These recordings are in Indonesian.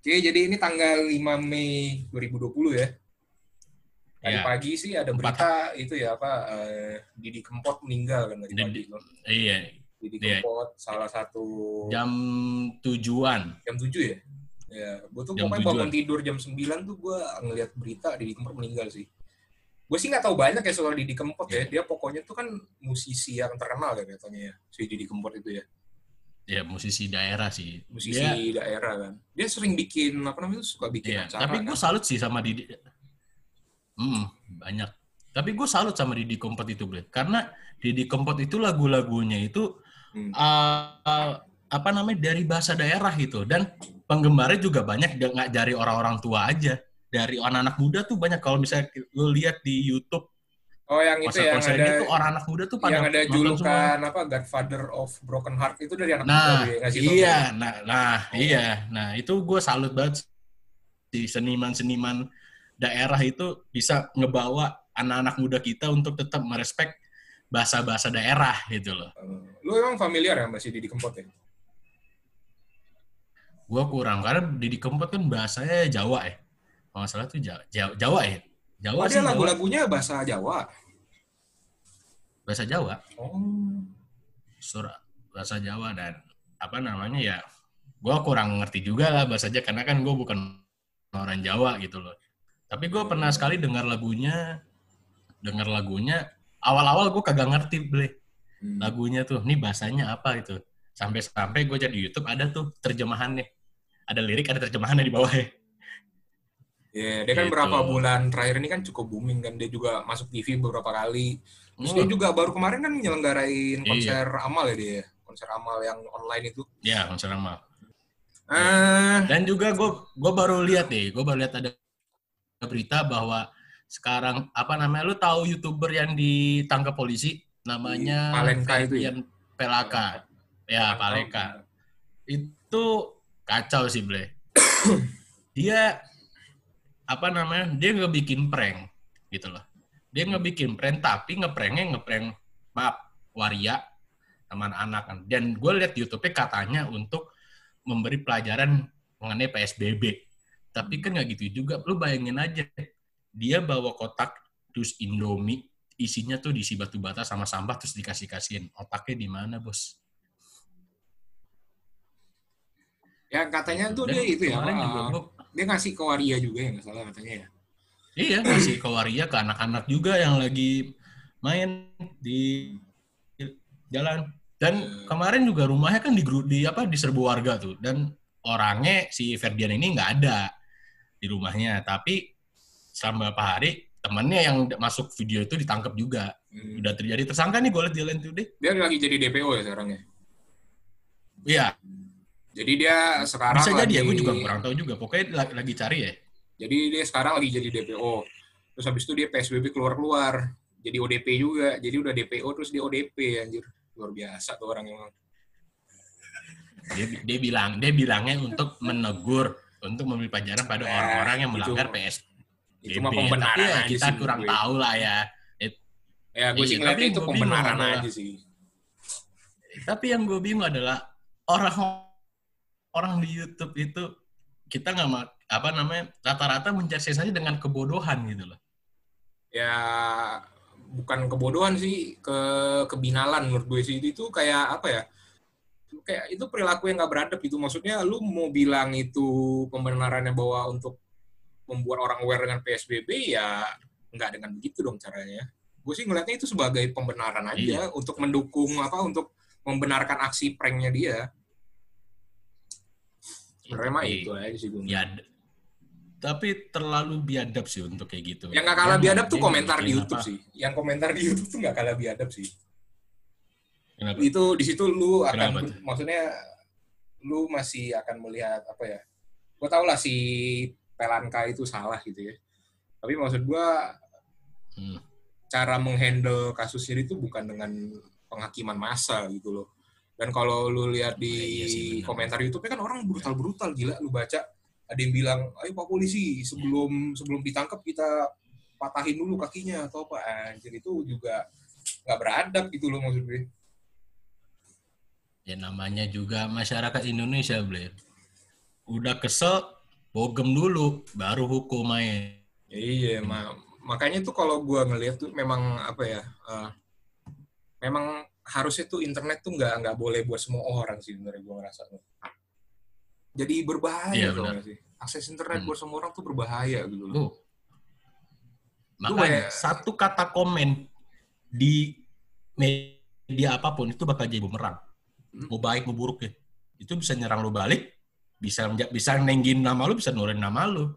Oke, jadi ini tanggal 5 Mei 2020 ya. Tadi Ya. pagi sih ada Empat- berita itu ya apa eh, Didi Kempot meninggal kan tadi pagi. Didi- Iya, Didi iya. Kempot salah satu jam tujuan. jam 7 ya. Ya, gue tuh Jam pokoknya tujuan. bangun tidur jam 9 tuh gue ngeliat berita Didi Kempot meninggal sih. Gue sih nggak tahu banyak ya soal Didi Kempot ya. Dia pokoknya tuh kan musisi yang terkenal kan katanya ya, si Didi Kempot itu ya. Ya musisi daerah sih. Musisi Dia, daerah kan. Dia sering bikin apa namanya suka bikin iya. acara. Tapi kan. gue salut sih sama Didi. Hmm, banyak. Tapi gue salut sama Didi Kempot itu, Ble. Karena Didi Kempot itu lagu-lagunya itu Hmm. uh, uh, apa namanya dari bahasa daerah gitu dan penggemarnya juga banyak nggak dari orang-orang tua aja dari anak-anak muda tuh banyak kalau misalnya lu lihat di YouTube Oh yang itu yang ada itu orang anak muda tuh pada yang ada julukan apa Godfather of Broken Heart itu dari anak Nah, muda tau iya, nah, nah, iya, nah itu gue salut banget di seniman-seniman daerah itu bisa ngebawa anak-anak muda kita untuk tetap merespek bahasa-bahasa daerah gitu loh. Eh, Lu emang familiar ya masih Didi Kempot ya? Gue kurang karena Didi Kempot kan bahasanya Jawa ya, kalau nggak salah tuh Jawa, Jawa, Jawa ya, Jawa Oh, sih lagu-lagunya bahasa Jawa. bahasa Jawa, Oh. surah bahasa Jawa dan apa namanya ya, gue kurang ngerti juga lah bahasanya karena kan gue bukan orang Jawa gitu loh. Tapi gue pernah sekali dengar lagunya, dengar lagunya. Awal-awal gue kagak ngerti ble Hmm. lagunya tuh. Nih bahasanya apa gitu. Sampai-sampai gue jadi YouTube ada tuh terjemahannya. Ada lirik, ada terjemahannya di bawah ya. Ya, dia kan Gitu. berapa bulan terakhir ini kan cukup booming kan. Dia juga masuk TV beberapa kali. Terus dia Hmm. juga baru kemarin kan nyelenggarain Iya. konser amal ya dia. Konser amal yang online itu. Ya, konser sama. Ah, Dan juga gue gue baru lihat deh, gue baru lihat ada berita bahwa sekarang apa namanya lu tahu youtuber yang ditangkap polisi namanya Palenka itu ya? Pelaka ya Paleka itu kacau sih ble dia apa namanya dia nggak bikin prank gitu loh. Dia nggak bikin prank tapi ngepranknya ngeprank maaf waria teman anak kan dan gue lihat YouTube-nya katanya untuk memberi pelajaran mengenai PSBB tapi kan nggak gitu juga. Lu bayangin aja dia bawa kotak dus Indomie isinya tuh diisi batu bata sama sampah terus dikasih kasihin otaknya di mana bos? Ya katanya tuh Dan dia itu ya. kemarin juga dia ngasih ke waria juga ya nggak salah katanya ya. Iya, ngasih ke waria ke anak-anak juga yang lagi main di jalan. Dan Hmm. kemarin juga rumahnya kan di, di apa diserbu warga tuh. Dan orangnya si Ferdian ini nggak ada di rumahnya. Tapi selama beberapa hari temannya yang masuk video itu ditangkap juga. Hmm. Udah terjadi tersangka nih gue liat di lain tuh deh. Dia lagi jadi DPO ya sekarang ya. Iya, Jadi dia sekarang bisa jadi ya. lagi- Gue juga kurang tahu juga. Pokoknya lagi, lagi cari ya. Jadi dia sekarang lagi jadi DPO. Terus habis itu dia PSBB keluar-keluar. Jadi ODP juga. Jadi udah DPO terus dia ODP anjir. Luar biasa tuh orang yang Dia, dia bilang, dia bilangnya untuk menegur, untuk memberi pelajaran pada Nah, orang-orang yang itu- melanggar PS. itu mah pembenaran Tapi ya, aja kita sih kurang gue. tahu lah ya. Ya gue sih Iya, ngeliatnya tapi itu pembenaran aja sih. Tapi yang gue bingung adalah orang orang di YouTube itu kita nggak apa namanya rata-rata mencari sensasi dengan kebodohan gitu loh. Ya bukan kebodohan sih, ke kebinalan menurut gue sih. Itu kayak apa ya? Kayak itu perilaku yang nggak beradab gitu. Maksudnya lu mau bilang itu pembenarannya bahwa untuk membuat orang aware dengan PSBB ya nggak dengan begitu dong caranya. Gue sih ngeliatnya itu sebagai pembenaran aja Iya. untuk mendukung apa untuk membenarkan aksi pranknya dia. Sebenarnya mah Tapi itu aja sih gue. biad- tapi terlalu biadab sih untuk kayak gitu. Yang nggak kalah Dia biadab tuh komentar di YouTube apa- sih. Yang komentar di YouTube tuh nggak kalah biadab sih. Kenapa? Itu di situ lu akan Kenapa maksudnya lu masih akan melihat apa ya? Gue tau lah si Pelanka itu salah gitu ya. Tapi maksud gua Hmm. cara menghandle kasusnya itu bukan dengan penghakiman massa gitu loh. Dan kalau lu lihat di Iya benar. komentar YouTube kan orang brutal-brutal gila lu baca ada yang bilang, "Ayo Pak polisi, sebelum sebelum ditangkap kita patahin dulu kakinya atau apa." Anjir itu juga nggak beradab gitu loh maksud gue. Ya namanya juga masyarakat Indonesia, Ble. Udah kesel, bogem dulu, baru hukum main. Iya, ma makanya tuh kalau gua ngeliat tuh memang apa ya, uh, memang harusnya tuh internet tuh nggak nggak boleh buat semua orang sih sebenarnya gua ngerasa tuh. Jadi berbahaya Iya, benar. nggak sih. Akses internet Hmm. buat semua orang tuh berbahaya gitu loh. Tuh. Makanya kayak- satu kata komen di media apa pun itu bakal jadi bumerang. Hmm. Mau baik mau buruk ya. Itu bisa nyerang lu balik, bisa bisa nenggin nama lu, bisa nurunin nama lu.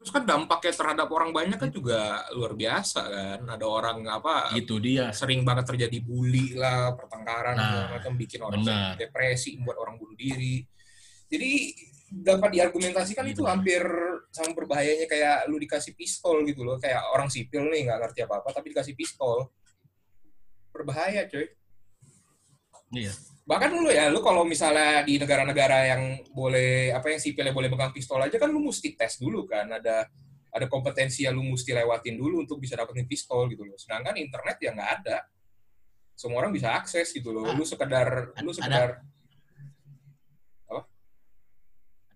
Terus kan dampaknya terhadap orang banyak kan juga luar biasa kan. Ada orang apa Itu dia. sering banget terjadi bully lah, pertengkaran Nah, macam bikin orang benar. depresi, membuat orang bunuh diri. Jadi dapat diargumentasikan Iya, itu benar. hampir sama berbahayanya kayak lu dikasih pistol gitu loh, kayak orang sipil nih nggak ngerti apa-apa tapi dikasih pistol. Berbahaya, cuy. Iya. Bahkan lu ya, lu kalau misalnya di negara-negara yang boleh apa yang sipilnya boleh pegang pistol aja kan lu mesti tes dulu kan, ada ada kompetensi yang lu mesti lewatin dulu untuk bisa dapetin pistol gitu loh. Sedangkan internet ya nggak ada. Semua orang bisa akses gitu loh. Ah, Lu sekedar lu ada- sekedar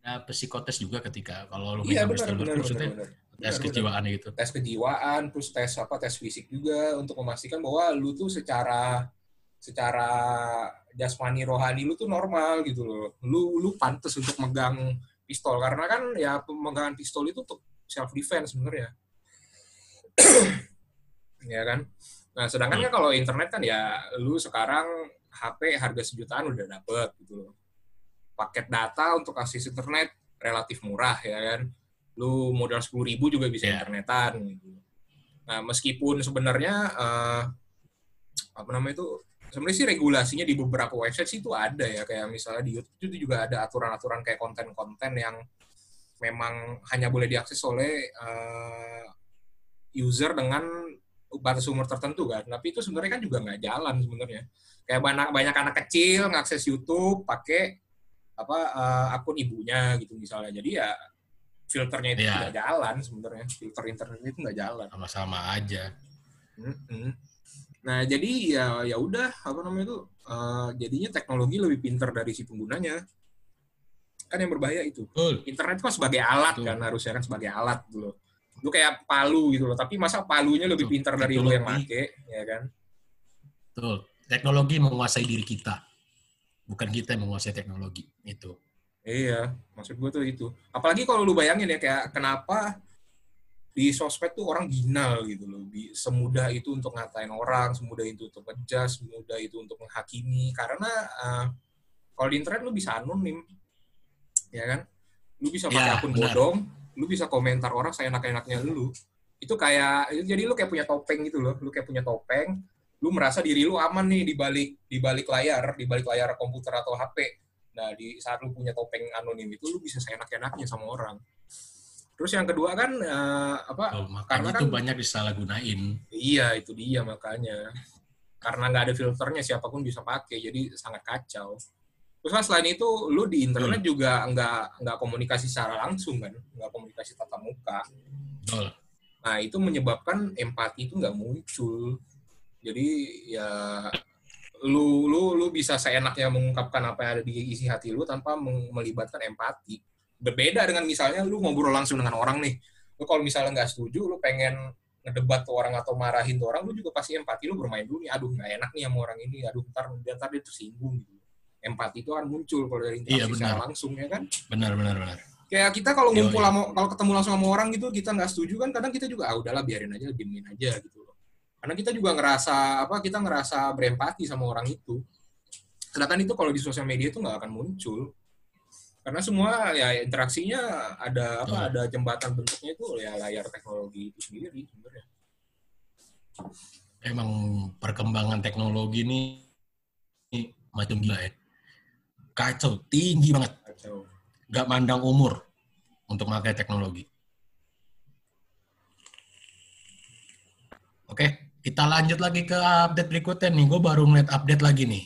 Ada psikotes juga ketika kalau lu iya benar pistol benar benar. maksudnya benar. tes Benar, benar. kejiwaan gitu. tes kejiwaan terus tes apa tes fisik juga untuk memastikan bahwa lu tuh secara secara jasmani rohani lu tuh normal gitu loh. Lu lu pantas untuk megang pistol. Karena kan ya pemegangan pistol itu untuk self defense sebenarnya. Ya kan? Nah sedangkan kan kalau internet kan ya lu sekarang HP harga sejutaan udah dapet gitu loh. Paket data untuk akses internet relatif murah ya kan? Lu modal sepuluh ribu juga bisa Iya. internetan gitu. Nah meskipun sebenarnya eh, apa namanya itu sebenarnya sih regulasinya di beberapa website sih itu ada ya kayak misalnya di YouTube itu juga ada aturan-aturan kayak konten-konten yang memang hanya boleh diakses oleh eh, user dengan batas umur tertentu kan. Tapi itu sebenarnya kan juga nggak jalan sebenarnya. Kayak banyak banyak anak kecil ngakses YouTube pakai apa eh, akun ibunya gitu misalnya. Jadi ya filternya itu Iya. nggak jalan sebenarnya. Filter internet itu nggak jalan. Sama-sama aja. Mm-mm. Nah, jadi ya ya udah apa namanya itu eh, jadinya teknologi lebih pintar dari si penggunanya. Kan yang berbahaya itu. Betul. Internet kan sebagai alat Betul. kan harusnya kan sebagai alat gitu loh. Lu kayak palu gitu loh, tapi masa palunya lebih pintar dari lu yang make, ya kan? Betul. Teknologi menguasai diri kita. Bukan kita yang menguasai teknologi. Itu. Iya, maksud gue tuh itu. Apalagi kalau lu bayangin ya kayak kenapa di sosmed tuh orang binal gitu loh. Semudah itu untuk ngatain orang, semudah itu untuk ngejudge, semudah itu untuk menghakimi. Karena eh, kalau di internet lu bisa anonim, ya kan? Lu bisa pakai Ya, akun benar. bodong, lu bisa komentar orang seenak-enaknya lu. Itu kayak, jadi lu kayak punya topeng gitu loh. Lu kayak punya topeng, lu merasa diri lu aman nih di balik di balik layar, di balik layar komputer atau HP. Nah, di saat lu punya topeng anonim itu, lu bisa seenak-enaknya sama orang. Terus yang kedua kan, eh, apa, Oh, makanya Karena itu kan- banyak disalahgunain. iya itu dia makanya. Karena nggak ada filternya, siapa pun bisa pakai, jadi sangat kacau. Terus kan selain itu, lu di internet juga nggak nggak komunikasi secara langsung kan, nggak komunikasi tatap muka. Betul. Nah, itu menyebabkan empati itu nggak muncul. Jadi ya lu lu lu bisa seenaknya mengungkapkan apa yang ada di isi hati lu tanpa melibatkan empati. Berbeda dengan misalnya lu ngobrol langsung dengan orang nih. Lu kalau misalnya nggak setuju, lu pengen ngedebat tuh orang atau marahin tuh orang, lu juga pasti empati lu bermain dulu nih. Aduh, nggak enak nih sama orang ini. Aduh, ntar, ntar dia tersinggung gitu. Empati itu kan muncul kalau dari interaksi Iya, secara langsung ya kan Benar, benar, benar. kayak kita kalau ngumpul sama kalau ketemu langsung sama orang gitu kita nggak setuju kan kadang kita juga ah udahlah biarin aja diemin aja gitu loh karena kita juga ngerasa apa kita ngerasa berempati sama orang itu sedangkan itu kalau di sosial media itu nggak akan muncul karena semua ya interaksinya ada apa Betul. ada jembatan bentuknya itu ya layar teknologi itu sendiri sebenarnya Emang perkembangan teknologi ini, ini macam gila ya. Kacau, tinggi banget. kacau Gak mandang umur untuk pakai teknologi. Oke, kita lanjut lagi ke update berikutnya nih. Gue baru ngeliat update lagi nih.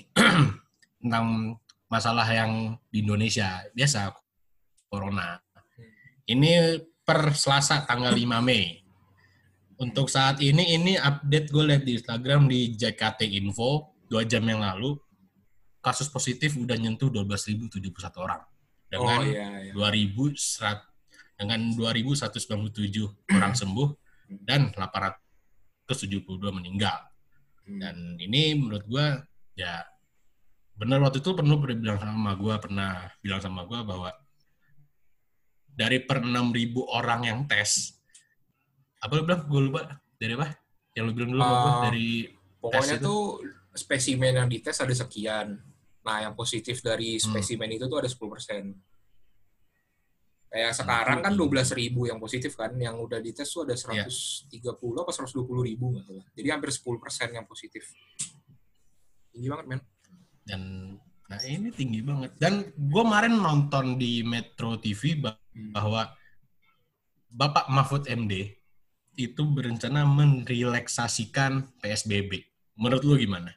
Tentang masalah yang di Indonesia. Biasa, Corona. Ini per Selasa tanggal 5 Mei. Untuk saat ini, ini update gue lihat di Instagram di JKT Info, dua jam yang lalu, kasus positif udah nyentuh 12.071 orang. Dengan oh iya iya 2.100 dengan 2.197 orang sembuh dan 872 meninggal. Hmm. Dan ini menurut gua ya benar waktu itu perlu pernah bilang sama gua pernah bilang sama gua bahwa dari per 6.000 orang yang tes apa lu bilang gue lupa dari apa yang lu bilang dulu sama gua Ah, dari Pokoknya tes itu. tuh spesimen yang dites ada sekian. Nah, yang positif dari Hmm. spesimen itu tuh ada 10%. Kayak sekarang kan 12 ribu yang positif kan, yang udah dites tuh ada Iya. 130 apa 120 ribu nggak salah. Jadi hampir 10% yang positif. Tinggi banget, men. Dan nah ini tinggi banget dan gue kemarin nonton di Metro TV Hmm. bahwa Bapak Mahfud MD itu berencana merelaksasikan PSBB. Menurut lu gimana?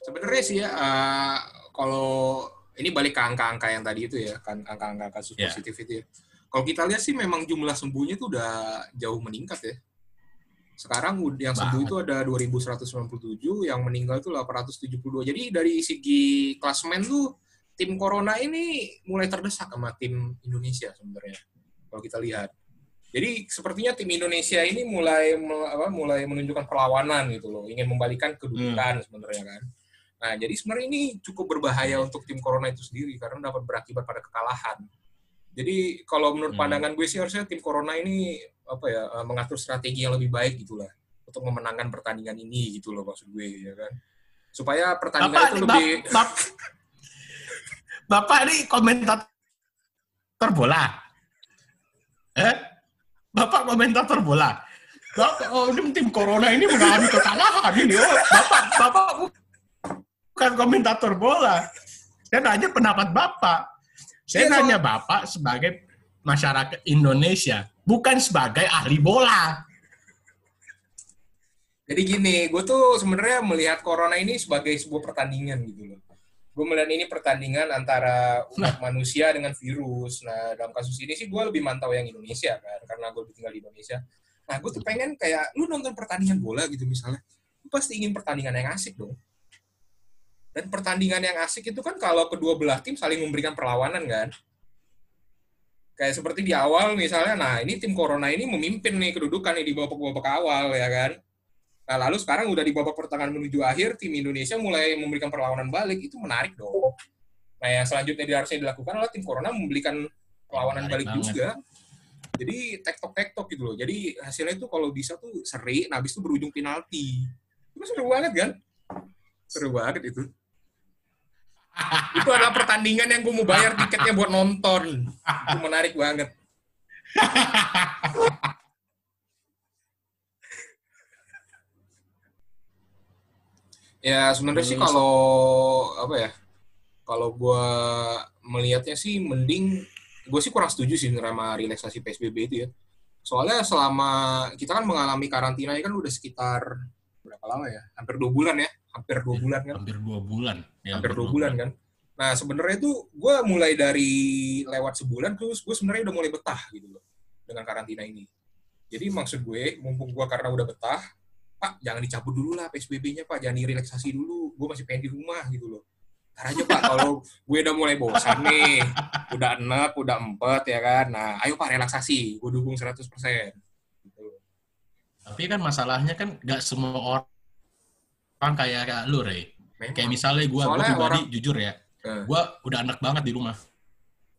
Sebenarnya sih ya, eh, kalau ini balik ke angka-angka yang tadi itu ya, kan angka-angka kasus Ya. positif itu ya. Kalau kita lihat sih memang jumlah sembuhnya itu udah jauh meningkat ya. Sekarang yang sembuh itu ada 2197, yang meninggal itu 872. Jadi dari segi klasmen tuh tim Corona ini mulai terdesak sama tim Indonesia sebenarnya. Kalau kita lihat. Jadi sepertinya tim Indonesia ini mulai apa, mulai menunjukkan perlawanan gitu loh, ingin membalikan kedudukan sebenarnya kan. Nah, jadi sebenarnya ini cukup berbahaya untuk tim Corona itu sendiri karena dapat berakibat pada kekalahan. Jadi kalau menurut Hmm. pandangan gue sih harusnya tim Corona ini apa ya eh, mengatur strategi yang lebih baik gitulah untuk memenangkan pertandingan ini gitu loh maksud gue ya kan. Supaya pertandingan Bapak, itu nih, lebih Bap- Bap- Bapak ini komentator bola. Eh? Bapak komentator bola. Bapak, oh ini tim Corona ini mengalami kekalahan ini. Oh, Bapak, Bapak bukan komentator bola. Saya nanya pendapat Bapak. Saya Iya, nanya Bapak sebagai masyarakat Indonesia, bukan sebagai ahli bola. Jadi gini, gue tuh sebenarnya melihat corona ini sebagai sebuah pertandingan gitu loh. Gue melihat ini pertandingan antara umat manusia dengan virus. Nah, dalam kasus ini sih gue lebih mantau yang Indonesia kan, karena gue tinggal di Indonesia. Nah, gue tuh pengen kayak, lu nonton pertandingan bola gitu misalnya, lu pasti ingin pertandingan yang asik dong. Dan pertandingan yang asik itu kan kalau kedua belah tim saling memberikan perlawanan kan. Kayak seperti di awal misalnya, nah ini tim Corona ini memimpin nih kedudukan nih di babak-babak awal ya kan. Nah, lalu sekarang udah di babak pertengahan menuju akhir, tim Indonesia mulai memberikan perlawanan balik, itu menarik dong. Nah, yang selanjutnya harusnya dilakukan adalah tim Corona memberikan perlawanan Menarik balik banget. juga. Jadi tektok-tektok gitu loh. Jadi hasilnya itu kalau bisa tuh seri, nah habis itu berujung penalti. Itu seru banget kan? Seru banget itu. Itu adalah pertandingan yang gue mau bayar tiketnya buat nonton. Itu menarik banget. Ya sebenarnya sih kalau apa ya? Kalau gua melihatnya sih mending gue sih kurang setuju sih sama relaksasi PSBB itu ya. Soalnya selama kita kan mengalami karantina ini kan udah sekitar berapa lama ya? Hampir dua bulan ya, hampir dua bulan kan? Hampir dua bulan. Ya, hampir dua bulan kan. Nah sebenarnya itu gue mulai dari lewat sebulan terus gue sebenarnya udah mulai betah gitu loh dengan karantina ini. Jadi maksud gue, mumpung gue karena udah betah, Pak jangan dicabut dulu lah PSBB-nya Pak, jangan direlaksasi dulu. Gue masih pengen di rumah gitu loh. Ntar aja Pak, kalau gue udah mulai bosan nih, udah enak, udah empet ya kan. Nah ayo Pak relaksasi, gue dukung 100%. Tapi kan masalahnya kan nggak semua orang kayak, kayak lu, Rey. Memang. Kayak misalnya gue, gue pribadi orang- jujur ya, Eh, gue udah enak banget di rumah.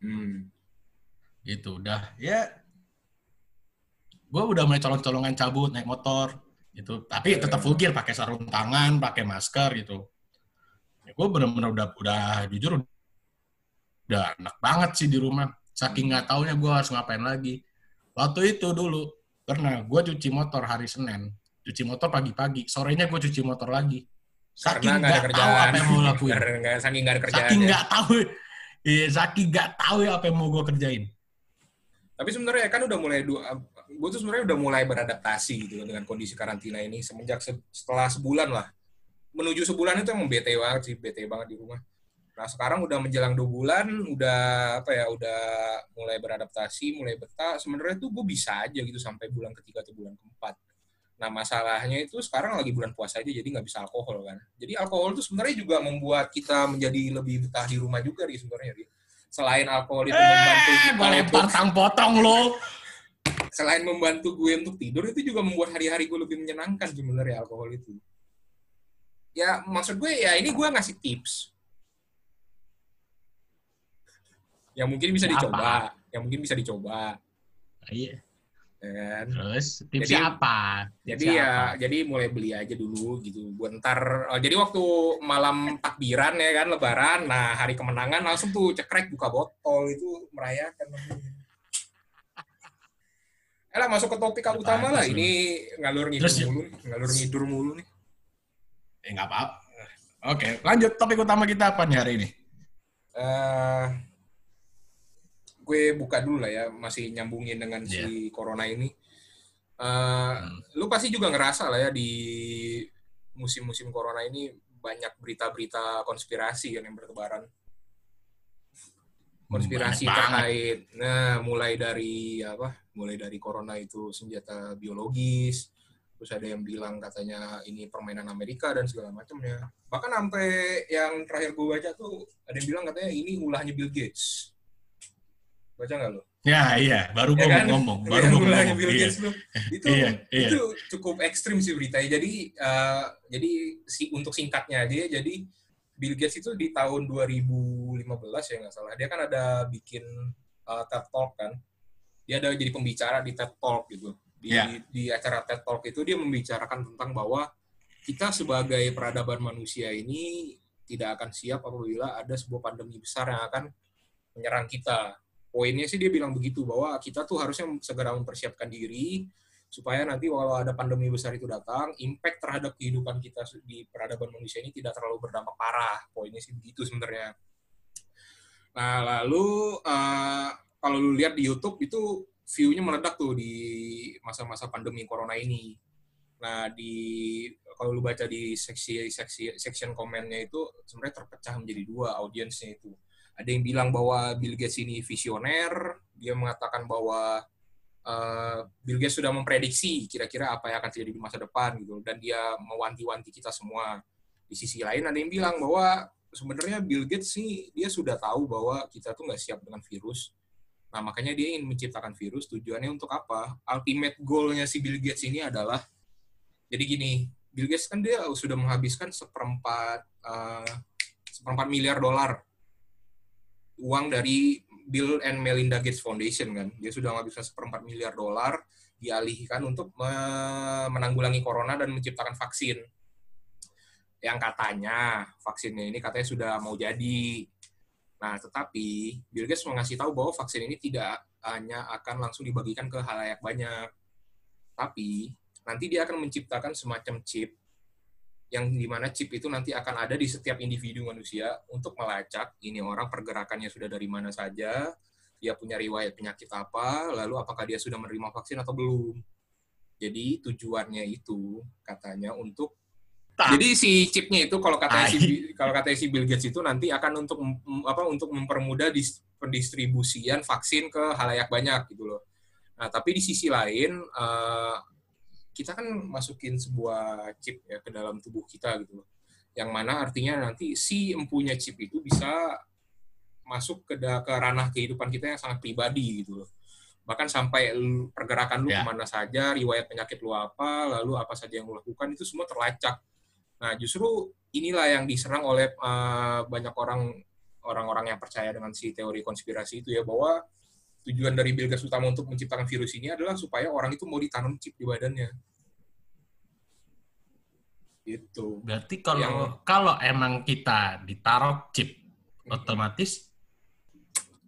hmm. Gitu, udah. Ya, gue udah mulai colong-colongan cabut, naik motor. gitu. Tapi tetap full gear, pakai sarung tangan, pakai masker gitu. Ya, gue bener-bener udah, udah jujur udah enak banget sih di rumah. Saking nggak taunya gue harus ngapain lagi. Waktu itu dulu, pernah gue cuci motor hari Senin. Cuci motor pagi-pagi. Sorenya gue cuci motor lagi. Saking Karena nggak tahu kerjaan. apa yang mau lakuin. Karena saking nggak ada kerjaan. Saking ya. nggak tahu. Iya, saking nggak tahu ya apa yang mau gue kerjain. Tapi sebenarnya kan udah mulai dua, gue tuh sebenarnya udah mulai beradaptasi gitu kan dengan kondisi karantina ini semenjak se- setelah sebulan lah. Menuju sebulan itu emang bete banget sih, bete banget di rumah. Nah sekarang udah menjelang dua bulan, udah apa ya, udah mulai beradaptasi, mulai betah. Sebenarnya tuh gue bisa aja gitu sampai bulan ketiga atau bulan keempat. Nah masalahnya itu sekarang lagi bulan puasa aja, jadi nggak bisa alkohol kan. Jadi alkohol itu sebenarnya juga membuat kita menjadi lebih betah di rumah juga nih sebenarnya. Selain alkohol itu Eh, membantu gue kita lempar tang potong lo. selain membantu gue untuk tidur itu juga membuat hari-hari gue lebih menyenangkan sebenarnya alkohol itu. Ya maksud gue ya ini gue ngasih tips. Yang mungkin bisa Apa? dicoba, yang mungkin bisa dicoba. Iya. ya kan? Terus tipsnya Jadi- apa? Jadi Tipsnya ya, apa? jadi mulai beli aja dulu gitu. Buat ntar, oh, jadi waktu malam takbiran ya kan, lebaran, nah hari kemenangan langsung tuh cekrek buka botol itu merayakan. Eh lah masuk ke topik Udah utama lah. Ini ngalur ngidur Terus- mulu, nih, ngalur ngidur mulu nih. Eh, nggak apa-apa. Oke, lanjut topik utama kita apa nih hari ini? eh gue buka dulu lah ya, masih nyambungin dengan si corona ini. Eh, Hmm. Lu pasti juga ngerasa lah ya di musim-musim corona ini banyak berita-berita konspirasi kan yang bertebaran. Konspirasi Banyak banget. terkait, nah mulai dari apa? Mulai dari corona itu senjata biologis, terus ada yang bilang katanya ini permainan Amerika dan segala macamnya. Bahkan sampai yang terakhir gue baca tuh ada yang bilang katanya ini ulahnya Bill Gates. Baca nggak lo? Ya, iya. Baru Ya kan? ngomong. Baru mau ulahnya ngomong. Bill Iya. Gates tuh. Itu Iya, iya. itu cukup ekstrim sih beritanya. Jadi eh, jadi si untuk singkatnya aja ya, jadi Bill Gates itu di tahun 2015 ya nggak salah. Dia kan ada bikin eh, TED Talk kan. Dia ada jadi pembicara di TED Talk gitu. Di Iya. di acara TED Talk itu dia membicarakan tentang bahwa kita sebagai peradaban manusia ini tidak akan siap apabila ada sebuah pandemi besar yang akan menyerang kita. Poinnya sih dia bilang begitu bahwa kita tuh harusnya segera mempersiapkan diri supaya nanti kalau ada pandemi besar itu datang, impact terhadap kehidupan kita di peradaban manusia ini tidak terlalu berdampak parah. Poinnya sih begitu sebenarnya. Nah, lalu eh, kalau lu lihat di YouTube itu view-nya meledak tuh di masa-masa pandemi corona ini. Nah, di kalau lu baca di seksi seksi section komennya itu sebenarnya terpecah menjadi dua audiensnya itu. Ada yang bilang bahwa Bill Gates ini visioner, dia mengatakan bahwa eh, Bill Gates sudah memprediksi kira-kira apa yang akan terjadi di masa depan gitu dan dia mewanti-wanti kita semua. Di sisi lain ada yang bilang bahwa sebenarnya Bill Gates sih dia sudah tahu bahwa kita tuh nggak siap dengan virus. Nah, makanya dia ingin menciptakan virus tujuannya untuk apa? Ultimate goal-nya si Bill Gates ini adalah jadi gini, Bill Gates kan dia sudah menghabiskan seperempat eh, seperempat miliar dolar uang dari Bill and Melinda Gates Foundation kan. Dia sudah menghabiskan seperempat miliar dolar dialihkan untuk me- menanggulangi corona dan menciptakan vaksin. Yang katanya vaksinnya ini katanya sudah mau jadi. Nah, tetapi Bill Gates mengasih tahu bahwa vaksin ini tidak hanya akan langsung dibagikan ke halayak banyak, tapi nanti dia akan menciptakan semacam chip yang di mana chip itu nanti akan ada di setiap individu manusia untuk melacak ini orang pergerakannya sudah dari mana saja, dia punya riwayat penyakit apa, lalu apakah dia sudah menerima vaksin atau belum. Jadi tujuannya itu katanya untuk Tak. jadi si chipnya itu kalau katanya si kalau katanya si Bill Gates itu nanti akan untuk apa untuk mempermudah dis- pendistribusian vaksin ke halayak banyak gitu loh. Nah, tapi di sisi lain eh, kita kan masukin sebuah chip ya ke dalam tubuh kita gitu loh. Yang mana artinya nanti si empunya chip itu bisa masuk ke da- ke ranah kehidupan kita yang sangat pribadi gitu loh. Bahkan sampai pergerakan lu Ya. ke mana saja, riwayat penyakit lu apa, lalu apa saja yang lu lakukan itu semua terlacak. Nah, justru inilah yang diserang oleh eh, banyak orang orang-orang yang percaya dengan si teori konspirasi itu ya bahwa tujuan dari Bill Gates utama untuk menciptakan virus ini adalah supaya orang itu mau ditanam chip di badannya. Gitu. Berarti kalau Yang- kalau emang kita ditaruh chip otomatis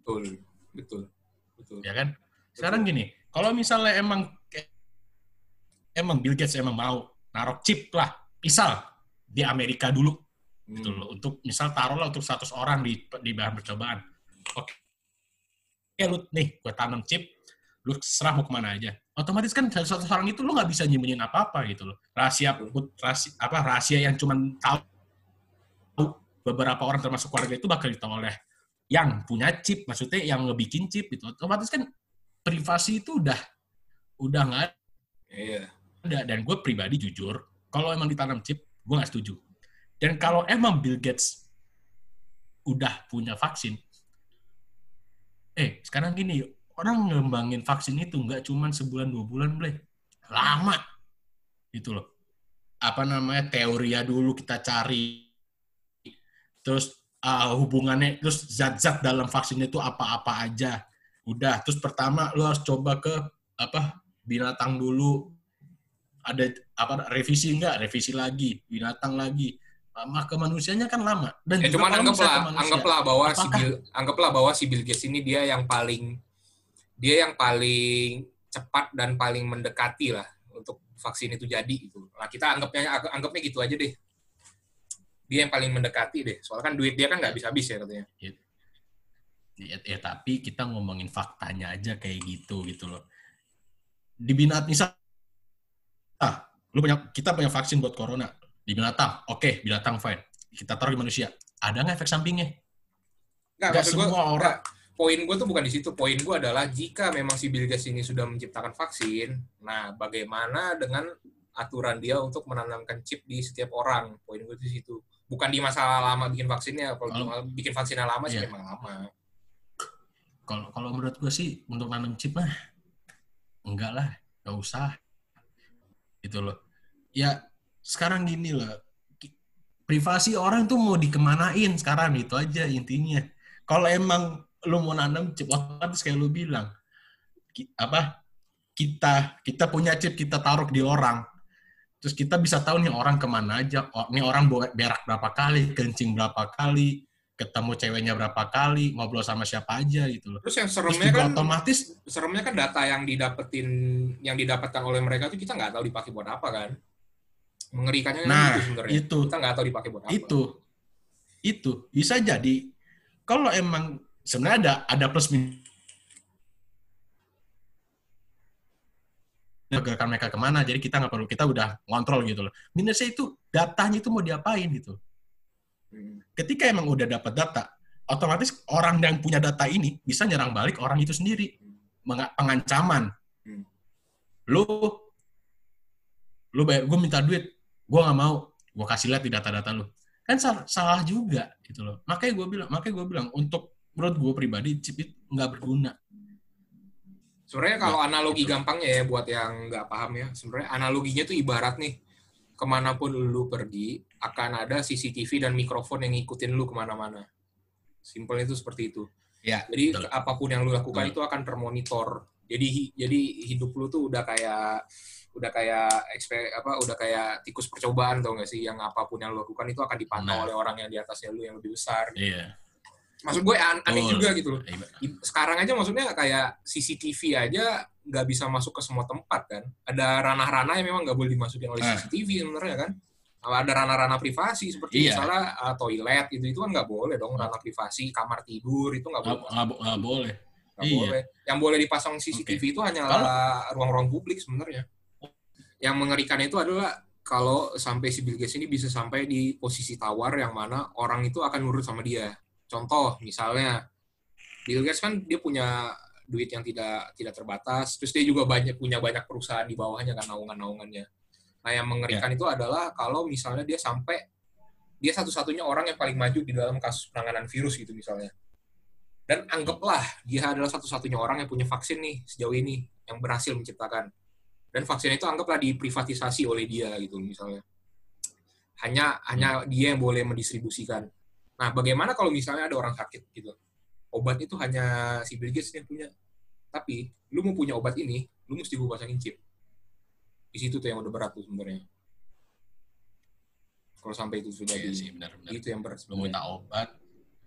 Betul. Betul. Betul. ya kan? Sekarang gini, kalau misalnya emang emang Bill Gates emang mau naruh chip lah, misal di Amerika dulu gitu Hmm. loh, untuk misal taruhlah untuk 100 orang di di bahan percobaan. Oke. Ya lu nih, gue tanam chip, lu serah mau ke mana aja. Otomatis kan dari 100 orang itu lu nggak bisa nyembunyiin apa-apa gitu loh. Rahasia, rahasia apa rahasia yang cuman tahu beberapa orang termasuk keluarga itu bakal ditahu oleh yang punya chip, maksudnya yang ngebikin chip itu. Otomatis kan privasi itu udah udah nggak Iya. ada dan gue pribadi jujur kalau emang ditanam chip gue nggak setuju dan kalau emang Bill Gates udah punya vaksin eh sekarang gini, orang ngembangin vaksin itu nggak cuma sebulan dua bulan, boleh lama. Gitu loh. Apa namanya teorinya dulu kita cari, terus uh, hubungannya, terus zat-zat dalam vaksin itu apa-apa aja. Udah, terus pertama lo harus coba ke apa binatang dulu, ada apa revisi enggak revisi lagi binatang lagi lama ke manusianya kan lama. Dan ya, cuman anggaplah anggaplah bahwa apakah, si Bill, anggaplah bahwa si Bill Gates ini dia yang paling dia yang paling cepat dan paling mendekati lah untuk vaksin itu jadi itu nah kita anggapnya anggapnya gitu aja deh. Dia yang paling mendekati deh. Soalnya kan duit dia kan nggak bisa habis ya katanya. Ya, ya, ya tapi kita ngomongin faktanya aja kayak gitu gitu loh. Di binat misal ah lu punya kita punya vaksin buat corona di binatang, oke, okay, binatang fine. Kita taruh di manusia. Ada nggak efek sampingnya? Nggak, Nggak semua gua, orang. Poin gue tuh bukan di situ. Poin gue adalah jika memang si Bill Gates ini sudah menciptakan vaksin, nah bagaimana dengan aturan dia untuk menanamkan chip di setiap orang? Poin gue di situ. Bukan di masa lama bikin vaksinnya. Kalau oh. bikin vaksinnya lama iya. sih memang lama. Kalau kalau menurut gue sih untuk nanam chip mah enggak lah, nggak usah. Itu loh. Ya sekarang gini lah privasi orang tuh mau dikemanain sekarang itu aja intinya. Kalau emang lu mau nanam chip otomatis kayak lu bilang apa kita kita punya chip kita taruh di orang. Terus kita bisa tahu nih orang ke mana aja oh, nih orang berak berapa kali kencing berapa kali ketemu ceweknya berapa kali ngobrol sama siapa aja gitu loh. Terus yang seremnya terus kan otomatis seremnya kan data yang didapetin yang didapatkan oleh mereka tuh kita nggak tahu dipakai buat apa kan Mengerikannya kan nah, itu sebenarnya. Itu. Kita nggak tahu dipakai buat apa. Itu. Itu. Bisa jadi. Kalau emang sebenarnya ada ada plus minus pergerakan mereka ke mana jadi kita nggak perlu kita udah ngontrol gitu loh minusnya itu datanya itu mau diapain gitu hmm. ketika emang udah dapat data otomatis orang yang punya data ini bisa nyerang balik orang itu sendiri pengancaman hmm. lu lu bayar gue minta duit gue nggak mau gue kasih lihat di data-data lu. Kan salah, salah juga gitu loh. Makanya gue bilang makanya gue bilang untuk menurut gue pribadi chip itu nggak berguna. Sebenarnya kalau ya, analogi gitu. gampangnya ya buat yang nggak paham ya. Sebenarnya analoginya tuh ibarat nih ke mana pun lu pergi akan ada CCTV dan mikrofon yang ngikutin lu ke mana-mana. Simple itu seperti itu. Ya, jadi betul. apa pun yang lu lakukan betul. itu akan termonitor jadi jadi hidup lu tuh udah kayak udah kayak eksper apa udah kayak tikus percobaan tau gak sih yang apa pun yang lo lakukan itu akan dipantau nah. oleh orang yang di atasnya lo yang lebih besar gitu. Iya. Maksud gue an aneh juga gitu loh. Iya. Sekarang aja maksudnya kayak CCTV aja nggak bisa masuk ke semua tempat kan. Ada ranah-ranah yang memang nggak boleh dimasukin oleh nah. CCTV sebenarnya kan. Ada ranah-ranah privasi seperti iya. misalnya uh, toilet itu itu kan nggak boleh dong ranah privasi kamar tidur itu nggak boleh. Nggak boleh. Gak iya. boleh. Yang boleh dipasang CCTV okay. itu hanyalah ruang-ruang publik sebenarnya yang mengerikan itu adalah kalau sampai si Bill Gates ini bisa sampai di posisi tawar yang mana orang itu akan nurut sama dia. Contoh misalnya Bill Gates kan dia punya duit yang tidak tidak terbatas, terus dia juga banyak punya banyak perusahaan di bawahnya kan naungan-naungannya. Nah yang mengerikan yeah. itu adalah kalau misalnya dia sampai dia satu-satunya orang yang paling maju di dalam kasus penanganan virus gitu misalnya. Dan anggaplah dia adalah satu-satunya orang yang punya vaksin nih sejauh ini yang berhasil menciptakan. Dan vaksin itu anggaplah diprivatisasi oleh dia gitu misalnya. Hanya hanya dia yang boleh mendistribusikan. Nah bagaimana kalau misalnya ada orang sakit gitu? Obat itu hanya si Bill Gates yang punya. Tapi lu mau punya obat ini lu mesti gue pasangin chip di situ tuh yang udah berat tuh sebenarnya. Kalau sampai itu sudah iya di sih, benar, benar. itu yang berat lu minta obat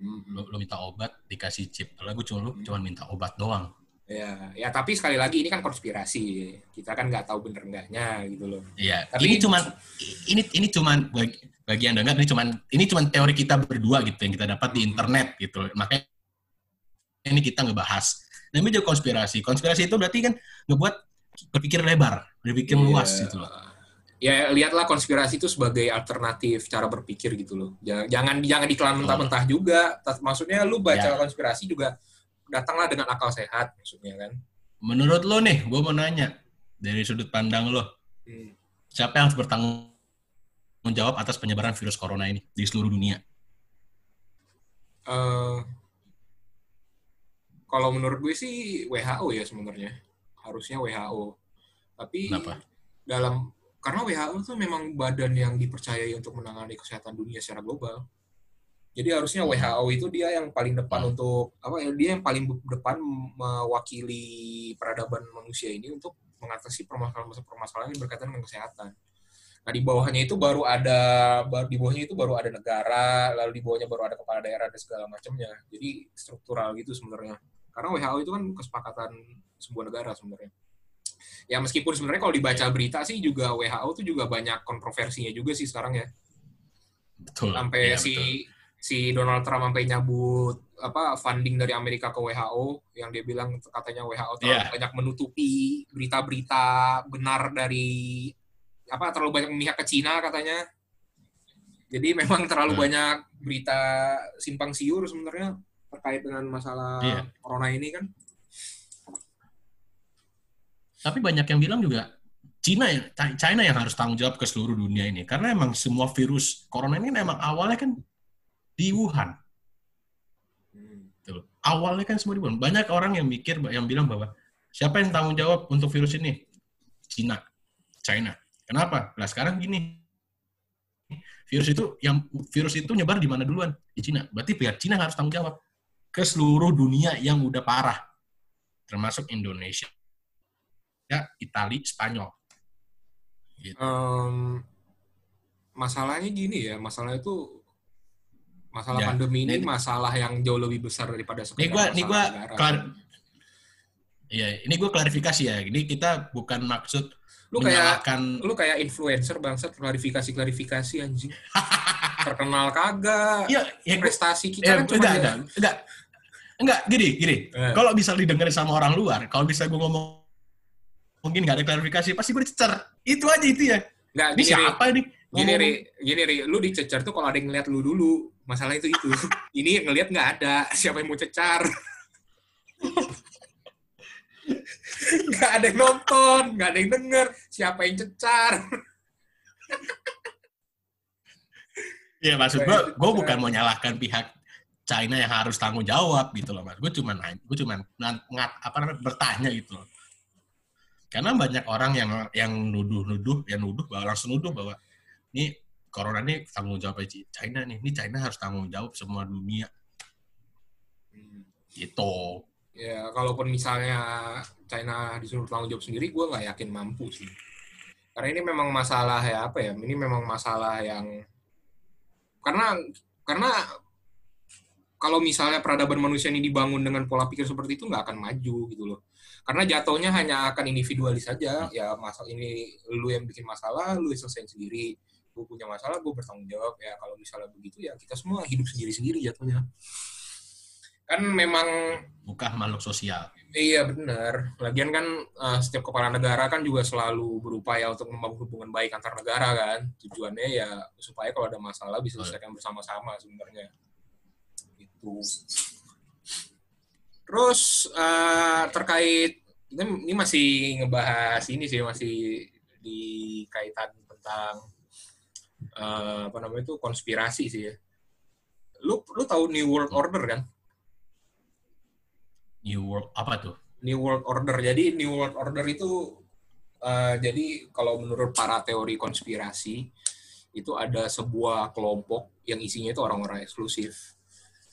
lu, lu minta obat dikasih chip lalu gue cuma lu hmm. cuma minta obat doang Ya, ya tapi sekali lagi ini kan konspirasi. Kita kan nggak tahu bener enggaknya gitu loh. Iya. Tapi ini cuman ini ini cuman bagi, bagi yang dengar ini cuman ini cuman teori kita berdua gitu yang kita dapat di internet gitu. Makanya ini kita ngebahas. Ini juga konspirasi. Konspirasi itu berarti kan ngebuat berpikir lebar, berpikir yeah. luas gitu loh. Ya lihatlah konspirasi itu sebagai alternatif cara berpikir gitu loh. Jangan jangan jangan dikelam mentah-mentah juga. Maksudnya lu baca yeah. konspirasi juga datanglah dengan akal sehat maksudnya kan. Menurut lo nih, gue mau nanya dari sudut pandang lo, hmm. siapa yang harus bertanggung jawab atas penyebaran virus corona ini di seluruh dunia? Uh, kalau menurut gue sih WHO ya sebenarnya harusnya WHO tapi Kenapa? dalam karena WHO itu memang badan yang dipercayai untuk menangani kesehatan dunia secara global jadi harusnya WHO itu dia yang paling depan Hmm. untuk apa ya dia yang paling depan mewakili peradaban manusia ini untuk mengatasi permasalahan-permasalahan yang berkaitan dengan kesehatan. Nah di bawahnya itu baru ada di bawahnya itu baru ada negara, lalu di bawahnya baru ada kepala daerah dan segala macamnya. Jadi struktural gitu sebenarnya. Karena WHO itu kan kesepakatan sebuah negara sebenarnya. Ya meskipun sebenarnya kalau dibaca berita sih juga WHO itu juga banyak kontroversinya juga sih sekarang ya. Betul. Sampai Iya, si betul. si Donald Trump sampai nyabut apa funding dari Amerika ke WHO yang dia bilang katanya WHO terlalu Iya. banyak menutupi berita-berita benar dari apa terlalu banyak memihak ke Cina katanya. Jadi memang terlalu Hmm. banyak berita simpang siur sebenarnya terkait dengan masalah Iya. corona ini kan. Tapi banyak yang bilang juga Cina ya, China yang harus tanggung jawab ke seluruh dunia ini. Karena emang semua virus corona ini kan emang awalnya kan di Wuhan. Loh. Awalnya kan semua di Wuhan. Banyak orang yang mikir, yang bilang bahwa siapa yang tanggung jawab untuk virus ini? Cina. China. Kenapa? Nah sekarang gini, virus itu yang virus itu nyebar di mana duluan? Di Cina. Berarti pihak Cina harus tanggung jawab ke seluruh dunia yang udah parah, termasuk Indonesia, ya Itali, Spanyol. Gitu. Em, masalahnya gini ya, masalah itu masalah Ya, pandemi ini ini- masalah yang jauh lebih besar daripada Ini sekedar gua, ini gua, masalah negara. klar, Iya, ini gue klarifikasi ya. Ini kita bukan maksud lu kayak lu kayak influencer bangsat klarifikasi klarifikasi anjing terkenal kagak Iya, ya prestasi kita Ya, kan cuma enggak, ya- enggak, enggak, enggak, gini, gini. Eh. Kalau bisa didengerin sama orang luar, kalau bisa gue ngomong mungkin nggak ada klarifikasi, pasti gue dicecer. Itu aja itu ya. Nggak, Ini gini, Ri. siapa nih? Gini, Ri. Gini, Ri. Lu dicecar tuh kalau ada yang ngeliat lu dulu. Masalah itu itu. Ini yang ngeliat nggak ada. Siapa yang mau cecar? nggak ada yang nonton. Nggak ada yang denger. Siapa yang cecar? Iya, maksud gue, gue bukan mau nyalahkan pihak China yang harus tanggung jawab gitu loh, mas. Gue cuma gue cuma ngat, apa namanya bertanya gitu loh. Karena banyak orang yang yang nuduh-nuduh, yang nuduh bahwa langsung nuduh bahwa ini corona ini tanggung jawab China nih, ini China harus tanggung jawab semua dunia gitu. Ya, kalaupun misalnya China disuruh tanggung jawab sendiri, gue nggak yakin mampu sih. Karena ini memang masalah ya apa ya? Ini memang masalah yang karena karena kalau misalnya peradaban manusia ini dibangun dengan pola pikir seperti itu nggak akan maju gitu loh. Karena jatuhnya hanya akan individualis saja. Ya masalah ini lu yang bikin masalah, lu yang selesaiin sendiri. Gue punya masalah, gue bertanggung jawab. Ya kalau misalnya begitu ya kita semua hidup sendiri-sendiri jatuhnya. Kan memang Bukan makhluk sosial. Iya benar. Lagian kan eh, setiap kepala negara kan juga selalu berupaya untuk membangun hubungan baik antar negara kan. Tujuannya ya supaya kalau ada masalah bisa diselesaikan bersama-sama sebenarnya. Terus eh, terkait ini, ini masih ngebahas ini sih masih di kaitan tentang eh, apa namanya itu konspirasi sih ya. Lu lu tahu New World Order kan? New World apa tuh? New World Order. Jadi New World Order itu eh, jadi kalau menurut para teori konspirasi itu ada sebuah kelompok yang isinya itu orang-orang eksklusif.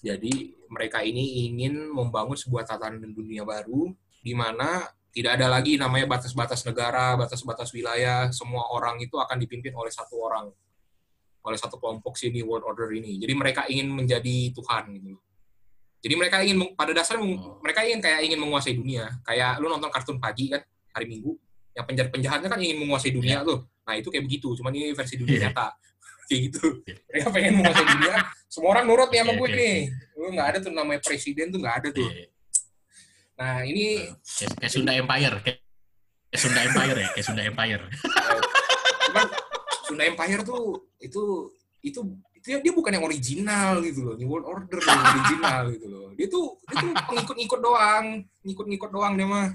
Jadi mereka ini ingin membangun sebuah tatanan dunia baru di mana tidak ada lagi namanya batas-batas negara, batas-batas wilayah, semua orang itu akan dipimpin oleh satu orang, oleh satu kelompok si New World Order ini. Jadi mereka ingin menjadi Tuhan gitu. Jadi mereka ingin pada dasarnya Oh. mereka ingin kayak ingin menguasai dunia. Kayak lu nonton kartun pagi kan hari Minggu, yang penjahat-penjahatnya kan ingin menguasai dunia tuh. Nah, itu kayak begitu, cuman ini versi dunia Iya. nyata. Kayak gitu. Iya. Mereka pengen menguasai dunia, semua orang nurut nih sama Oke, gue oke, nih. Lu nggak ada tuh namanya presiden tuh nggak ada tuh. Nah, ini kayak, kayak Sunda Empire, kayak, kayak Sunda Empire ya, kayak Sunda Empire. cuman Sunda Empire tuh itu itu dia, dia bukan yang original gitu loh, New World Order yang original gitu loh. Dia tuh dia tuh pengikut-ngikut doang, ngikut-ngikut doang dia mah.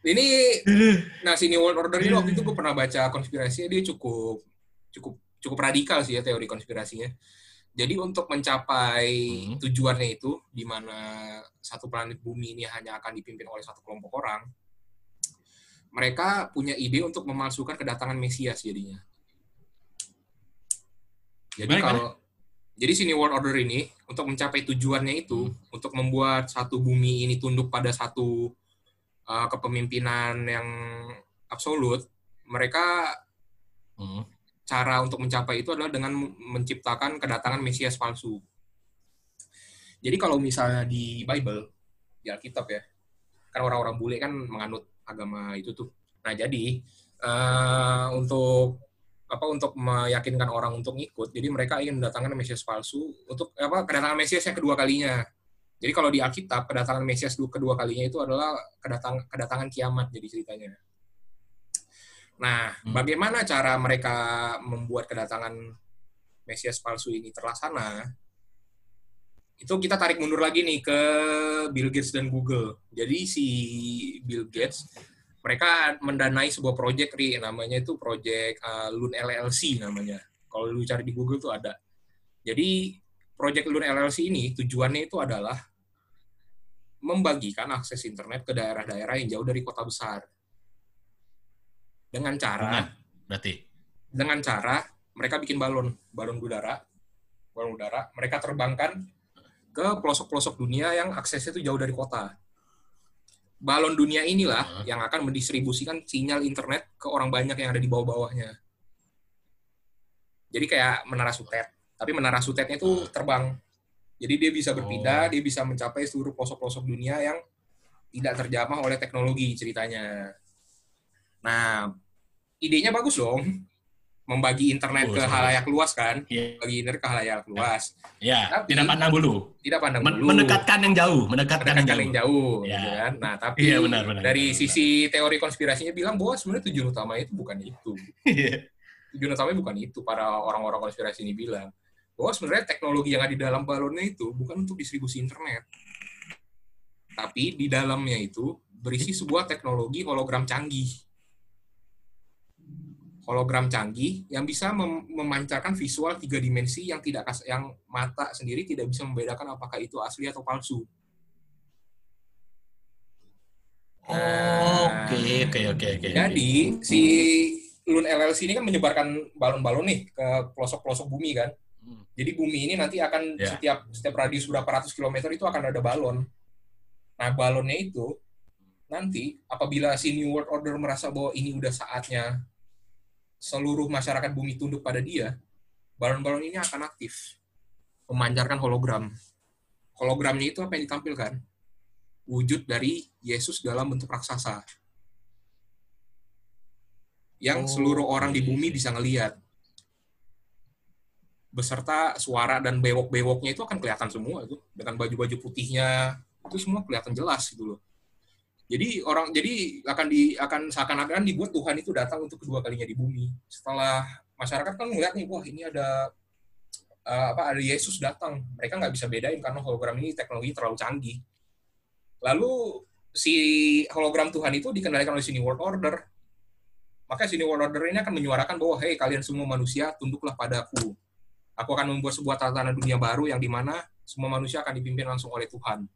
Ini nah si New World Order ini waktu itu gue pernah baca konspirasinya dia cukup cukup cukup radikal sih ya teori konspirasinya. Jadi untuk mencapai Hmm. tujuannya itu, di mana satu planet bumi ini hanya akan dipimpin oleh satu kelompok orang, mereka punya ide untuk memalsukan kedatangan Mesias jadinya. Jadi Gimana, kalau jadi si New World Order ini untuk mencapai tujuannya itu untuk membuat satu bumi ini tunduk pada satu uh, kepemimpinan yang absolut, mereka Hmm. Cara untuk mencapai itu adalah dengan menciptakan kedatangan Mesias palsu. Jadi kalau misalnya di Bible, di Alkitab ya, kan orang-orang bule kan menganut agama itu tuh. Nah jadi eh, untuk apa untuk meyakinkan orang untuk ngikut, jadi mereka ingin mendatangkan Mesias palsu untuk apa kedatangan Mesias yang kedua kalinya. Jadi kalau di Alkitab kedatangan Mesias kedua kalinya itu adalah kedatangan kedatangan kiamat jadi ceritanya. Nah, Hmm. bagaimana cara mereka membuat kedatangan Mesias palsu ini terlaksana? Itu kita tarik mundur lagi nih ke Bill Gates dan Google. Jadi si Bill Gates mereka mendanai sebuah proyek ri namanya itu proyek uh, Loon LLC namanya. Kalau lu cari di Google tuh ada. Jadi proyek Loon LLC ini tujuannya itu adalah membagikan akses internet ke daerah-daerah yang jauh dari kota besar. Dengan cara Nah, berarti. dengan cara mereka bikin balon, balon udara, balon udara, mereka terbangkan ke pelosok-pelosok dunia yang aksesnya itu jauh dari kota. Balon dunia inilah Hmm. yang akan mendistribusikan sinyal internet ke orang banyak yang ada di bawah-bawahnya. Jadi kayak menara sutet, tapi menara sutetnya itu terbang. Jadi dia bisa berpindah, Oh. dia bisa mencapai seluruh pelosok-pelosok dunia yang tidak terjamah oleh teknologi ceritanya. Nah, idenya bagus dong. Membagi internet ke Bagus, bagus. halayak luas kan? Iya. Bagi internet ke halayak luas. Ya, Tapi- tidak pandang bulu. Tidak pandang Men- bulu. mendekatkan yang jauh, mendekatkan, mendekatkan yang yang jauh. jauh. Ya. gitu kan? Nah, tapi Iya, benar, benar, dari benar, sisi teori konspirasinya bilang bahwa sebenarnya tujuan utama itu bukan itu. Iya. Tujuan utamanya bukan itu. Para orang-orang konspirasi ini bilang bahwa sebenarnya teknologi yang ada di dalam balonnya itu bukan untuk distribusi internet. Tapi di dalamnya itu berisi sebuah teknologi hologram canggih. Hologram canggih yang bisa mem- memancarkan visual tiga dimensi yang tidak kas- yang mata sendiri tidak bisa membedakan apakah itu asli atau palsu. Oke, oke, oke, oke. Jadi si Loon LLC ini kan menyebarkan balon-balon nih ke pelosok-pelosok bumi kan. Hmm. Jadi bumi ini nanti akan Ya. setiap setiap radius berapa ratus kilometer itu akan ada balon. Nah balonnya itu nanti apabila si New World Order merasa bahwa ini udah saatnya seluruh masyarakat bumi tunduk pada dia, balon-balon ini akan aktif memancarkan hologram. Hologramnya itu apa yang ditampilkan? Wujud dari Yesus dalam bentuk raksasa. Yang Oh, seluruh orang di oke. bumi bisa ngelihat. Beserta suara dan bewok-bewoknya itu akan kelihatan semua itu dengan baju-baju putihnya itu semua kelihatan jelas gitu loh. Jadi orang jadi akan di akan seakan-akan dibuat Tuhan itu datang untuk kedua kalinya di bumi. Setelah masyarakat kan melihat nih wah ini ada eh, apa ada Yesus datang. Mereka nggak bisa bedain karena hologram ini teknologi terlalu canggih. Lalu si hologram Tuhan itu dikendalikan oleh si New World Order. Maka si New World Order ini akan menyuarakan bahwa hei kalian semua manusia tunduklah padaku. Aku akan membuat sebuah tatanan dunia baru yang di mana semua manusia akan dipimpin langsung oleh Tuhan.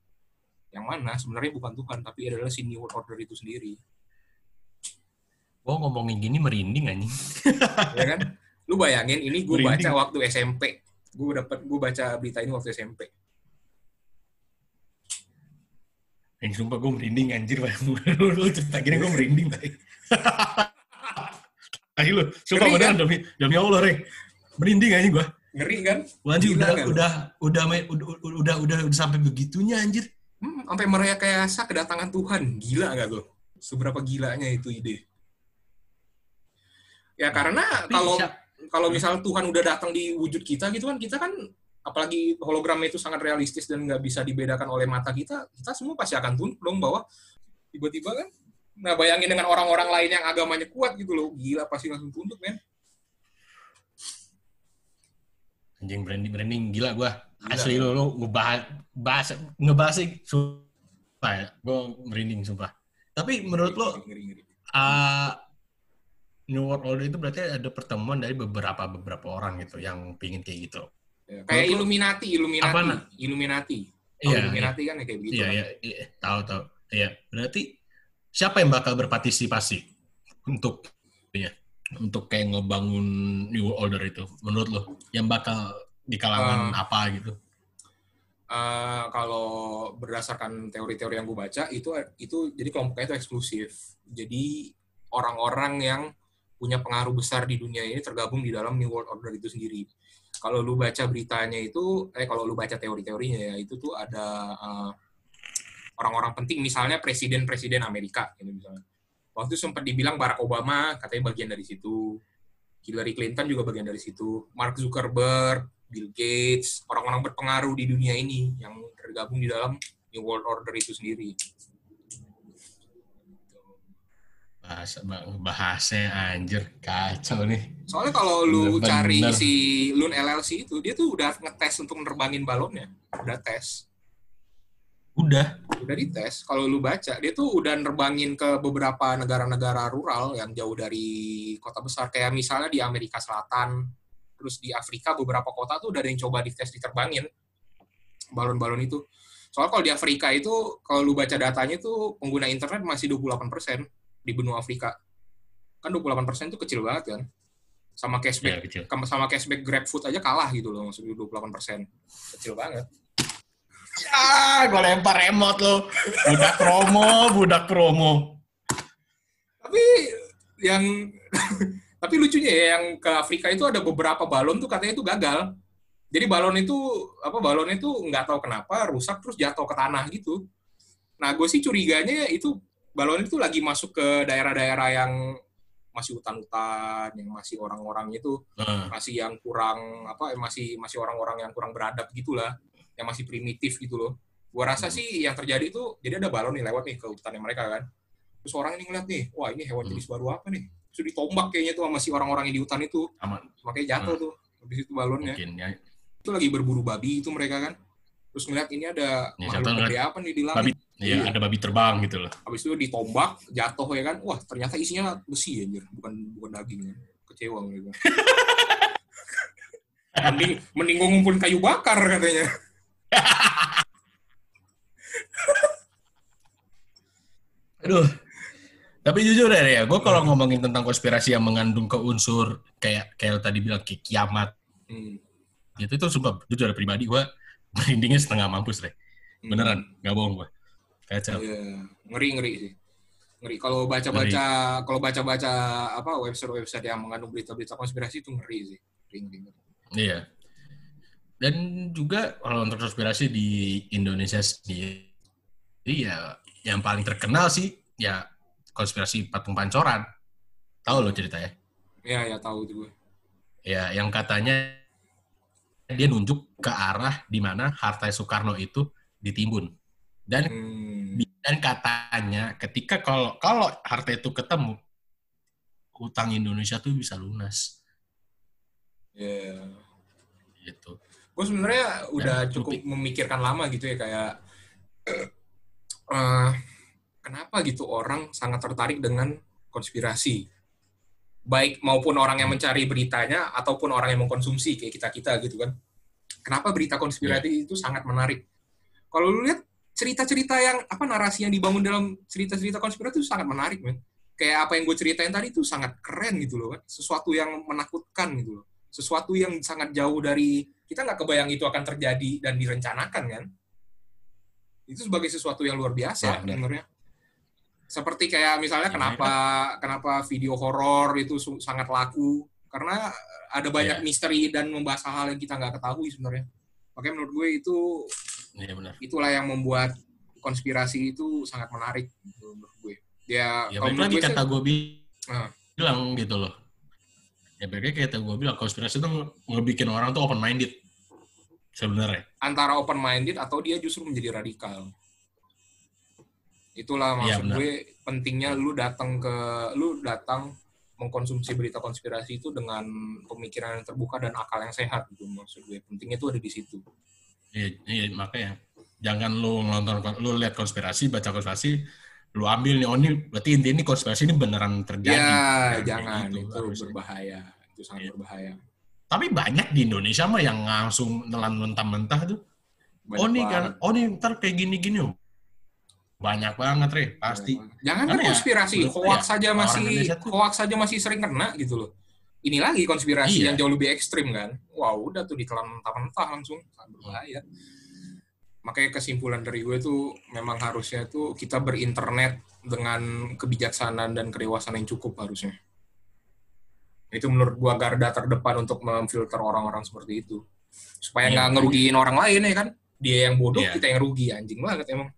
Yang mana sebenarnya bukan Tuhan, tapi adalah si New World Order itu sendiri. Gua ngomongin gini merinding anjing. ya kan? Lu bayangin ini gue baca waktu SMP. Gue dapat gue baca berita ini waktu SMP. Ini sumpah gue merinding anjir. lu, cerita gini gue merinding tadi. Ayo lu, sumpah beneran demi, demi Allah, Rek. Merinding anjing gue. Ngeri kan? Wah, anjir udah, kan? udah, udah, udah, udah, udah, udah, udah sampai begitunya anjir. Hmm, sampai merekayasa kedatangan Tuhan. Gila nggak tuh? Seberapa gilanya itu ide. Ya karena Tapi kalau kalau misal Tuhan udah datang di wujud kita gitu kan kita kan apalagi hologramnya itu sangat realistis dan nggak bisa dibedakan oleh mata kita kita semua pasti akan tunduk dong bahwa tiba-tiba kan nah bayangin dengan orang-orang lain yang agamanya kuat gitu loh gila pasti langsung tunduk men Anjing merinding gila gue. Gila. Asli lu, lu ngebahas, bahas, ngebahas sih, sumpah ya. Gue merinding, sumpah. Tapi menurut lo, uh, New World Order itu berarti ada pertemuan dari beberapa beberapa orang gitu yang pingin kayak gitu. Ya, kayak Menurut Illuminati, Illuminati, Apa, Nak? Illuminati. Iya, Illuminati kan ya kayak begitu. Iya, kan? iya, iya, tahu tahu. Iya, berarti siapa yang bakal berpartisipasi untuk ya, untuk kayak ngebangun New World Order itu menurut lo? Yang bakal di kalangan Eh, apa gitu? Eh, kalau berdasarkan teori-teori yang gue baca itu itu jadi kelompoknya itu eksklusif. Jadi orang-orang yang punya pengaruh besar di dunia ini tergabung di dalam New World Order itu sendiri. Kalau lu baca beritanya itu, eh kalau lu baca teori-teorinya ya itu tuh ada eh, orang-orang penting, misalnya presiden-presiden Amerika, gitu misalnya. Waktu itu sempat dibilang Barack Obama katanya bagian dari situ, Hillary Clinton juga bagian dari situ, Mark Zuckerberg, Bill Gates, orang-orang berpengaruh di dunia ini yang tergabung di dalam New World Order itu sendiri. Bahasa bahasanya anjir kacau nih. Soalnya kalau lu Bener-bener. cari si Loon LLC itu, dia tuh udah ngetes untuk nerbangin balonnya. Udah tes. Udah. Udah dites. Kalau lu baca, dia tuh udah nerbangin ke beberapa negara-negara rural yang jauh dari kota besar. Kayak misalnya di Amerika Selatan, terus di Afrika beberapa kota tuh udah ada yang coba dites diterbangin. Balon-balon itu. Soalnya kalau di Afrika itu, kalau lu baca datanya tuh pengguna internet masih 28% di benua Afrika. Kan 28% itu kecil banget kan. Sama Ya, cashback kecil. sama sama cashback GrabFood aja kalah gitu loh, maksudnya 28%. Kecil banget. Ya, gue lempar remote lo. Budak promo, budak promo. Tapi yang tapi lucunya ya yang ke Afrika itu ada beberapa balon tuh katanya itu gagal. Jadi balon itu apa balonnya itu nggak tahu kenapa rusak terus jatuh ke tanah gitu. Nah gue sih curiganya itu balon itu lagi masuk ke daerah-daerah yang masih hutan-hutan, yang masih orang-orang itu Nah, masih yang kurang apa masih masih orang-orang yang kurang beradab gitulah yang masih primitif gitu loh gua rasa Hmm. sih yang terjadi itu jadi ada balon nih lewat nih ke hutannya mereka kan terus orang ini ngeliat nih wah ini hewan Hmm. jenis baru apa nih terus ditombak kayaknya tuh sama si orang-orang yang di hutan itu. Aman. Makanya jatuh tuh habis itu balonnya. Mungkin ya. itu lagi berburu babi itu mereka kan. Terus ngeliat ini ada Ya, makhluk gede apa nih di langit. Babi, ya Iya. ada babi terbang gitu loh. habis itu ditombak jatuh ya kan. Wah ternyata isinya besi anjir. Bukan bukan daging ya. kecewa mereka. Mending mending ngumpulin kayu bakar katanya. Aduh. Tapi jujur ya, ya gue kalau ngomongin tentang konspirasi yang mengandung ke unsur kayak kayak tadi bilang kayak kiamat, Hmm. itu sumpah jujur ada pribadi gue merindingnya setengah mampus deh. Beneran, nggak bohong gue. Kacau. Iya, ngeri ngeri sih. Ngeri kalau baca-baca kalau baca-baca apa website-website yang mengandung berita-berita konspirasi itu ngeri sih. Ngeri, ngeri, ngeri. Iya. Dan juga kalau untuk konspirasi di Indonesia sendiri, ya yang paling terkenal sih ya konspirasi patung pancoran. Tahu lo ceritanya? Iya, ya tahu gue. Ya, yang katanya dia nunjuk ke arah di mana harta Soekarno itu ditimbun. Dan Hmm. dan katanya ketika kalau kalau harta itu ketemu hutang Indonesia tuh bisa lunas Ya. gitu. Gue sebenarnya udah Dan cukup memikirkan lama gitu ya kayak eh, kenapa gitu orang sangat tertarik dengan konspirasi. Baik maupun orang yang mencari beritanya ataupun orang yang mengkonsumsi kayak kita-kita gitu kan. Kenapa berita konspirasi itu sangat menarik? Kalau lu lihat cerita-cerita yang apa narasi yang dibangun dalam cerita-cerita konspirasi itu sangat menarik, men. Kayak apa yang gue ceritain tadi itu sangat keren gitu loh kan. Sesuatu yang menakutkan gitu loh. Sesuatu yang sangat jauh dari kita nggak kebayang itu akan terjadi dan direncanakan kan. Itu sebagai sesuatu yang luar biasa sebenarnya. Seperti kayak misalnya Ya, kenapa kenapa video horor itu sangat laku karena ada banyak Ya. misteri dan membahas hal yang kita nggak ketahui sebenarnya. Makanya menurut gue itu Iya benar. itulah yang membuat konspirasi itu sangat menarik gitu, menurut gue. Dia Ya kalau balik menurut lagi gue kata sih- gue bi- bilang gitu loh. Ya lagi kata gue bilang konspirasi itu nge- ngebikin orang tuh open minded sebenarnya. antara open minded atau dia justru menjadi radikal. Itulah Iya, maksud benar. gue pentingnya lu datang ke lu datang mengkonsumsi berita konspirasi itu dengan pemikiran yang terbuka dan akal yang sehat gitu maksud gue. Pentingnya itu ada di situ. Iya, iya makanya jangan lu nonton lu lihat konspirasi baca konspirasi lu ambil nih oh ini berarti intinya ini konspirasi ini beneran terjadi. ya, jangan gitu itu harusnya. berbahaya. Itu sangat Iya. berbahaya. Tapi banyak di Indonesia mah yang langsung nelan mentah-mentah tuh. Banyak oh nih kan, oh nih ntar kayak gini-gini. Banyak banget, Re. Pasti. Jangan kan ya, konspirasi, gua hoax ya, saja masih hoax saja masih sering kena gitu loh. Ini lagi konspirasi Iya. yang jauh lebih ekstrim kan. Wah, udah tuh ditelan mentah-mentah langsung berbahaya. Makanya kesimpulan dari gue tuh memang harusnya tuh kita berinternet dengan kebijaksanaan dan kedewasaan yang cukup harusnya. Itu menurut gua garda terdepan untuk memfilter orang-orang seperti itu. Supaya nggak makanya. ngerugiin orang lain ya kan. Dia yang bodoh, Iya. kita yang rugi. Anjing banget emang.